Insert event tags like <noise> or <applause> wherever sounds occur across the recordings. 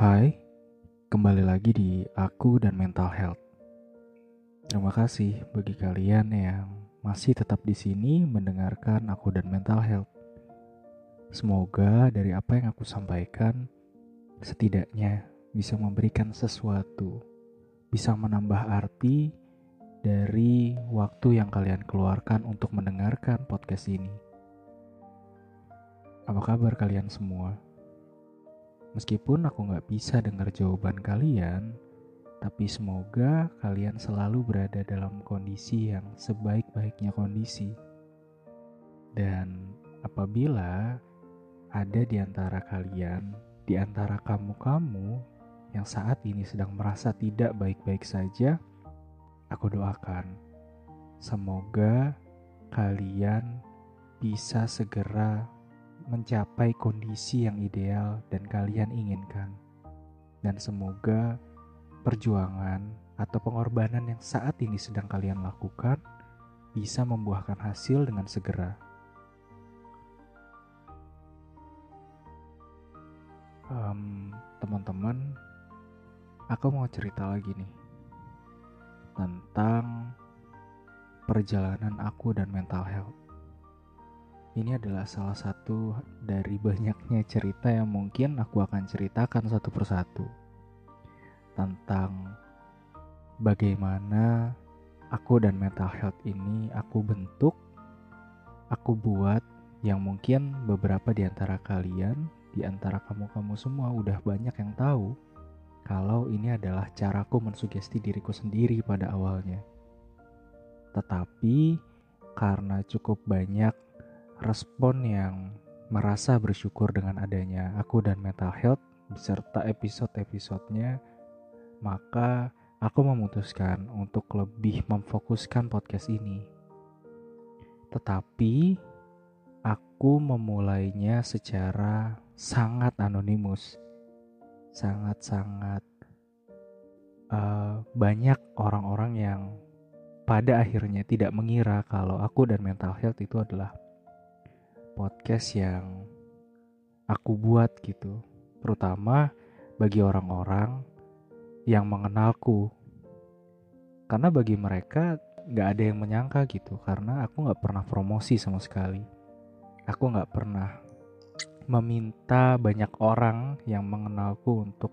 Hai, kembali lagi di Aku dan Mental Health. Terima kasih bagi kalian yang masih tetap di sini mendengarkan Aku dan Mental Health. Semoga dari apa yang aku sampaikan, setidaknya bisa memberikan sesuatu, bisa menambah arti dari waktu yang kalian keluarkan untuk mendengarkan podcast ini. Apa kabar kalian semua? Meskipun aku nggak bisa dengar jawaban kalian, tapi semoga kalian selalu berada dalam kondisi yang sebaik-baiknya kondisi. Dan apabila ada di antara kalian, di antara kamu-kamu yang saat ini sedang merasa tidak baik-baik saja, aku doakan semoga kalian bisa segera mencapai kondisi yang ideal dan kalian inginkan. Dan semoga perjuangan atau pengorbanan yang saat ini sedang kalian lakukan bisa membuahkan hasil dengan segera. Um, teman-teman, aku mau cerita lagi nih tentang perjalanan aku dan mental health. Ini adalah salah satu dari banyaknya cerita yang mungkin aku akan ceritakan satu persatu tentang bagaimana aku dan mental health ini aku bentuk, aku buat yang mungkin beberapa di antara kalian, di antara kamu-kamu semua udah banyak yang tahu kalau ini adalah caraku mensugesti diriku sendiri pada awalnya. Tetapi karena cukup banyak respon yang merasa bersyukur dengan adanya aku dan mental health beserta episode-episodenya, maka aku memutuskan untuk lebih memfokuskan podcast ini. Tetapi aku memulainya secara sangat anonimus, sangat-sangat uh, banyak orang-orang yang pada akhirnya tidak mengira kalau aku dan mental health itu adalah podcast yang aku buat gitu. Terutama bagi orang-orang yang mengenalku. Karena bagi mereka gak ada yang menyangka gitu. Karena aku gak pernah promosi sama sekali. Aku gak pernah meminta banyak orang yang mengenalku untuk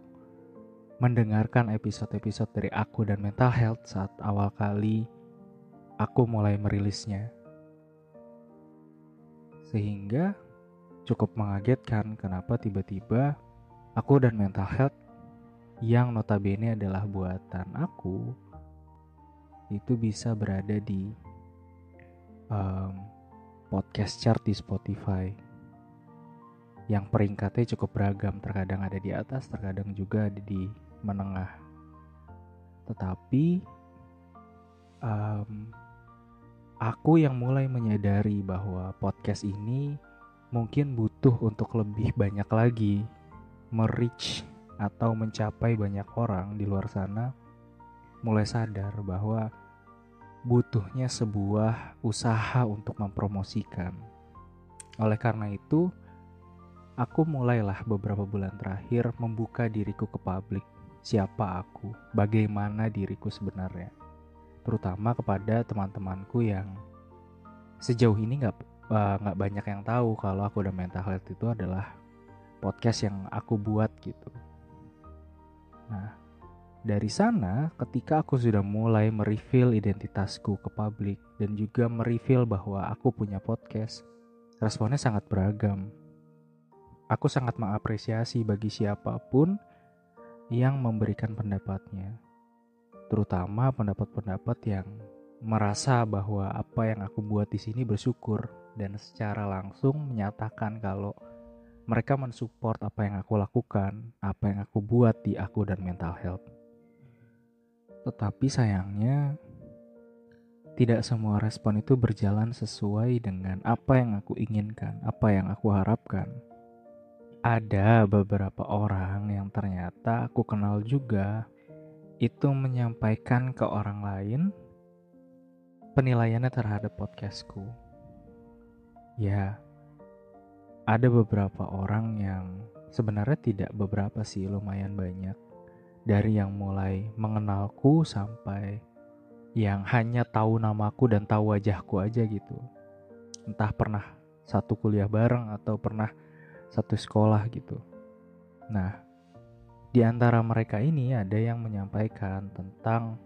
mendengarkan episode-episode dari aku dan mental health saat awal kali aku mulai merilisnya. Sehingga cukup mengagetkan kenapa tiba-tiba aku dan mental health yang notabene adalah buatan aku itu bisa berada di um, podcast chart di Spotify. Yang peringkatnya cukup beragam terkadang ada di atas terkadang juga ada di menengah. Tetapi um, aku yang mulai menyadari bahwa podcast ini mungkin butuh untuk lebih banyak lagi merich atau mencapai banyak orang di luar sana mulai sadar bahwa butuhnya sebuah usaha untuk mempromosikan. Oleh karena itu, aku mulailah beberapa bulan terakhir membuka diriku ke publik. Siapa aku? Bagaimana diriku sebenarnya? Terutama kepada teman-temanku yang sejauh ini nggak eh, nggak uh, banyak yang tahu kalau aku udah mental health itu adalah podcast yang aku buat gitu. Nah, dari sana ketika aku sudah mulai mereveal identitasku ke publik dan juga mereveal bahwa aku punya podcast, responnya sangat beragam. Aku sangat mengapresiasi bagi siapa pun yang memberikan pendapatnya terutama pendapat-pendapat yang merasa bahwa apa yang aku buat di sini bersyukur dan secara langsung menyatakan kalau mereka mensupport apa yang aku lakukan, apa yang aku buat di aku dan mental health. Tetapi sayangnya tidak semua respon itu berjalan sesuai dengan apa yang aku inginkan, apa yang aku harapkan. Ada beberapa orang yang ternyata aku kenal juga itu menyampaikan ke orang lain penilaiannya terhadap podcastku. Ya, ada beberapa orang yang sebenarnya tidak beberapa sih, lumayan banyak. Dari yang mulai mengenalku sampai yang hanya tahu namaku dan tahu wajahku aja gitu. Entah pernah satu kuliah bareng atau pernah satu sekolah gitu. Nah, di antara mereka ini ada yang menyampaikan tentang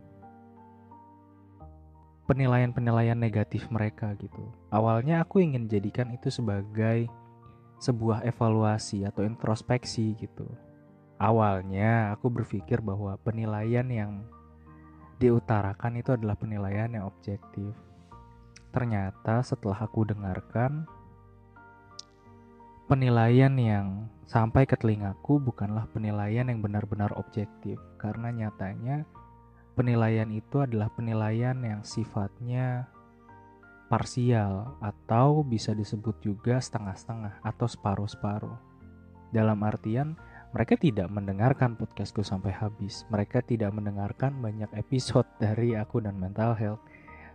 penilaian-penilaian negatif mereka gitu. Awalnya aku ingin jadikan itu sebagai sebuah evaluasi atau introspeksi gitu. Awalnya aku berpikir bahwa penilaian yang diutarakan itu adalah penilaian yang objektif. Ternyata setelah aku dengarkan penilaian yang sampai ke telingaku bukanlah penilaian yang benar-benar objektif karena nyatanya penilaian itu adalah penilaian yang sifatnya parsial atau bisa disebut juga setengah-setengah atau separuh-separuh. Dalam artian mereka tidak mendengarkan podcastku sampai habis. Mereka tidak mendengarkan banyak episode <laughs> dari aku dan mental health.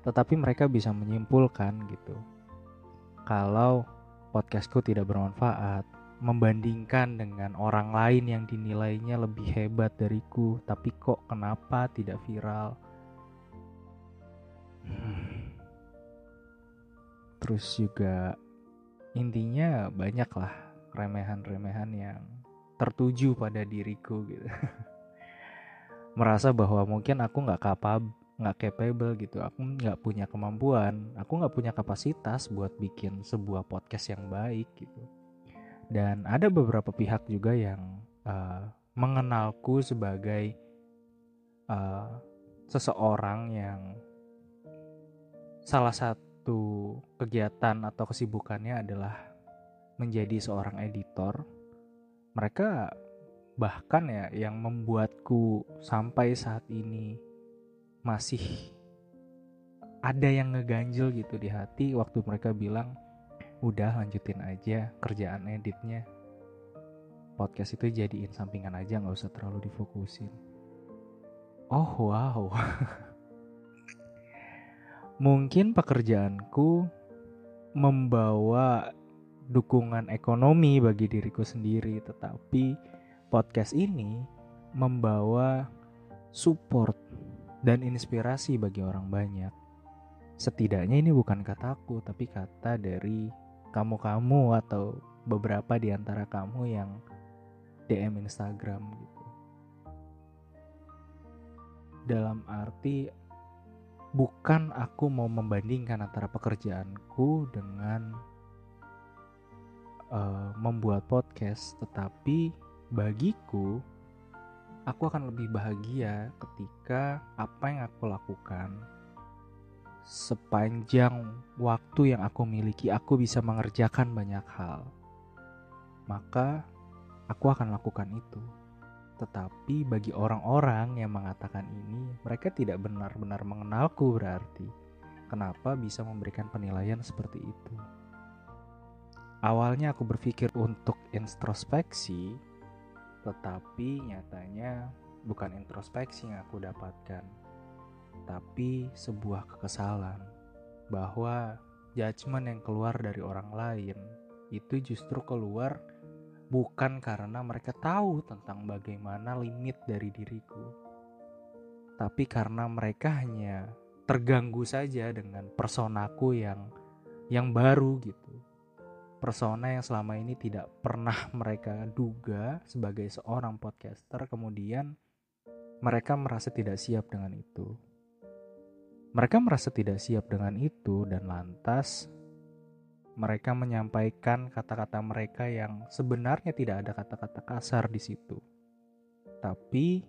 Tetapi mereka bisa menyimpulkan gitu. Kalau podcastku tidak bermanfaat, membandingkan dengan orang lain yang dinilainya lebih hebat dariku, tapi kok kenapa tidak viral? <sighs> Terus juga intinya banyaklah remehan-remehan yang tertuju pada diriku gitu. <laughs> Merasa bahwa mungkin aku nggak kapab, nggak capable gitu. Aku nggak punya kemampuan, aku nggak punya kapasitas buat bikin sebuah podcast yang baik gitu dan ada beberapa pihak juga yang uh, mengenalku sebagai uh, seseorang yang salah satu kegiatan atau kesibukannya adalah menjadi seorang editor. Mereka bahkan ya yang membuatku sampai saat ini masih ada yang ngeganjel gitu di hati waktu mereka bilang udah lanjutin aja kerjaan editnya. Podcast itu jadiin sampingan aja nggak usah terlalu difokusin. Oh wow. <laughs> Mungkin pekerjaanku membawa dukungan ekonomi bagi diriku sendiri tetapi podcast ini membawa support dan inspirasi bagi orang banyak setidaknya ini bukan kataku tapi kata dari kamu-kamu atau beberapa di antara kamu yang DM Instagram gitu. Dalam arti bukan aku mau membandingkan antara pekerjaanku dengan uh, membuat podcast, tetapi bagiku aku akan lebih bahagia ketika apa yang aku lakukan sepanjang waktu yang aku miliki, aku bisa mengerjakan banyak hal. Maka aku akan lakukan itu. Tetapi bagi orang-orang yang mengatakan ini, mereka tidak benar-benar mengenalku berarti. Kenapa bisa memberikan penilaian seperti itu? Awalnya aku berpikir untuk introspeksi, tetapi nyatanya bukan introspeksi yang aku dapatkan tapi sebuah kekesalan bahwa judgement yang keluar dari orang lain itu justru keluar bukan karena mereka tahu tentang bagaimana limit dari diriku, tapi karena mereka hanya terganggu saja dengan personaku yang yang baru gitu. Persona yang selama ini tidak pernah mereka duga sebagai seorang podcaster, kemudian mereka merasa tidak siap dengan itu. Mereka merasa tidak siap dengan itu dan lantas mereka menyampaikan kata-kata mereka yang sebenarnya tidak ada kata-kata kasar di situ. Tapi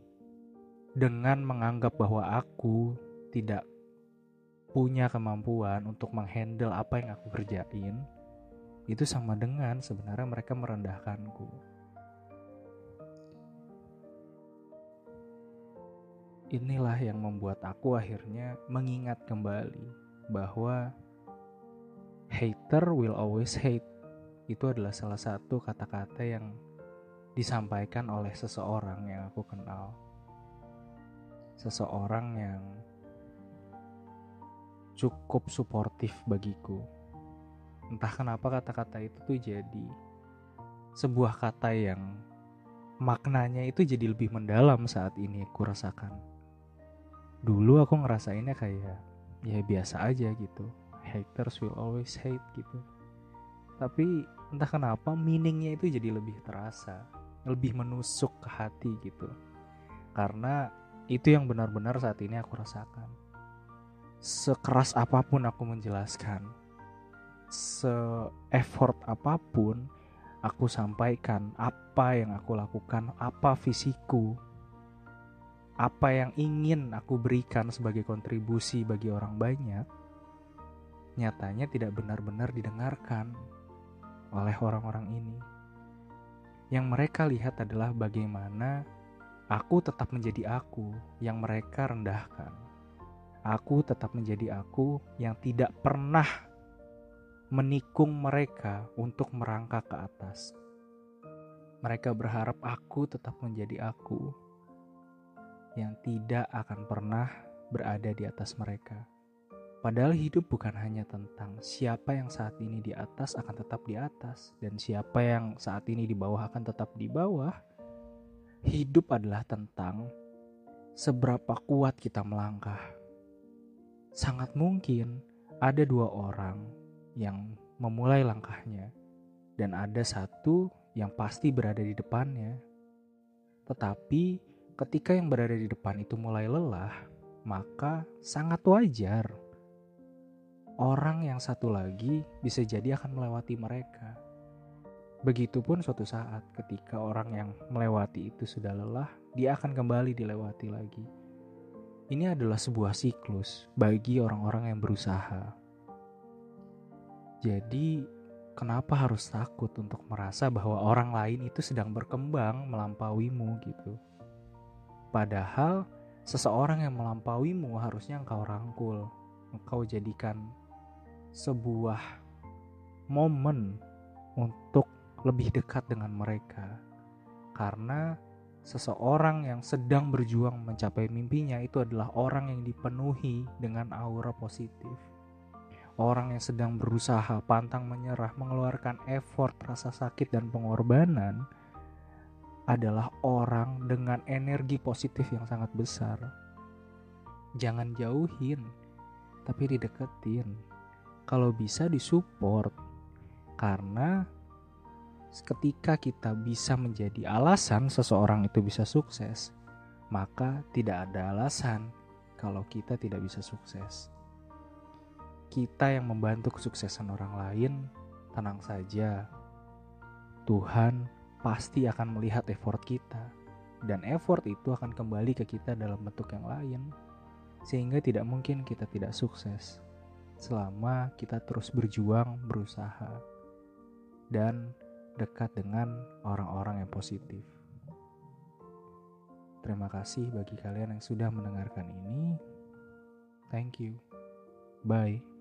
dengan menganggap bahwa aku tidak punya kemampuan untuk menghandle apa yang aku kerjain, itu sama dengan sebenarnya mereka merendahkanku. Inilah yang membuat aku akhirnya mengingat kembali bahwa hater will always hate. Itu adalah salah satu kata-kata yang disampaikan oleh seseorang yang aku kenal. Seseorang yang cukup suportif bagiku. Entah kenapa kata-kata itu tuh jadi sebuah kata yang maknanya itu jadi lebih mendalam saat ini aku rasakan. Dulu aku ngerasainnya kayak ya biasa aja gitu. Haters will always hate gitu. Tapi entah kenapa meaningnya itu jadi lebih terasa, lebih menusuk ke hati gitu. Karena itu yang benar-benar saat ini aku rasakan. Sekeras apa pun aku menjelaskan, se-effort apa pun, aku sampaikan apa yang aku lakukan, apa visiku, apa yang ingin aku berikan sebagai kontribusi bagi orang banyak, nyatanya tidak benar-benar didengarkan oleh orang-orang ini. Yang mereka lihat adalah bagaimana aku tetap menjadi aku yang mereka rendahkan. Aku tetap menjadi aku yang tidak pernah menikung mereka untuk merangkak ke atas. Mereka berharap aku tetap menjadi aku yang tidak akan pernah berada di atas mereka. Padahal hidup bukan hanya tentang siapa yang saat ini di atas akan tetap di atas dan siapa yang saat ini di bawah akan tetap di bawah. Hidup adalah tentang seberapa kuat kita melangkah. Sangat mungkin ada dua orang yang memulai langkahnya, dan ada satu yang pasti berada di depannya. Tetapi ketika yang berada di depan itu mulai lelah, maka sangat wajar orang yang satu lagi bisa jadi akan melewati mereka. Begitupun suatu saat ketika orang yang melewati itu sudah lelah, dia akan kembali dilewati lagi. Ini adalah sebuah siklus bagi orang-orang yang berusaha. Jadi, kenapa harus takut untuk merasa bahwa orang lain itu sedang berkembang melampauimu gitu? Padahal seseorang yang melampauimu harusnya engkau rangkul, engkau jadikan sebuah momen untuk lebih dekat dengan mereka. Karena seseorang yang sedang berjuang mencapai mimpinya itu adalah orang yang dipenuhi dengan aura positif orang yang sedang berusaha pantang menyerah mengeluarkan effort rasa sakit dan pengorbanan adalah orang dengan energi positif yang sangat besar. Jangan jauhin tapi dideketin. Kalau bisa disupport karena ketika kita bisa menjadi alasan seseorang itu bisa sukses maka tidak ada alasan kalau kita tidak bisa sukses kita yang membantu kesuksesan orang lain, tenang saja. Tuhan pasti akan melihat effort kita, dan effort itu akan kembali ke kita dalam bentuk yang lain, sehingga tidak mungkin kita tidak sukses selama kita terus berjuang, berusaha, dan dekat dengan orang-orang yang positif. Terima kasih bagi kalian yang sudah mendengarkan ini. Thank you. Bye.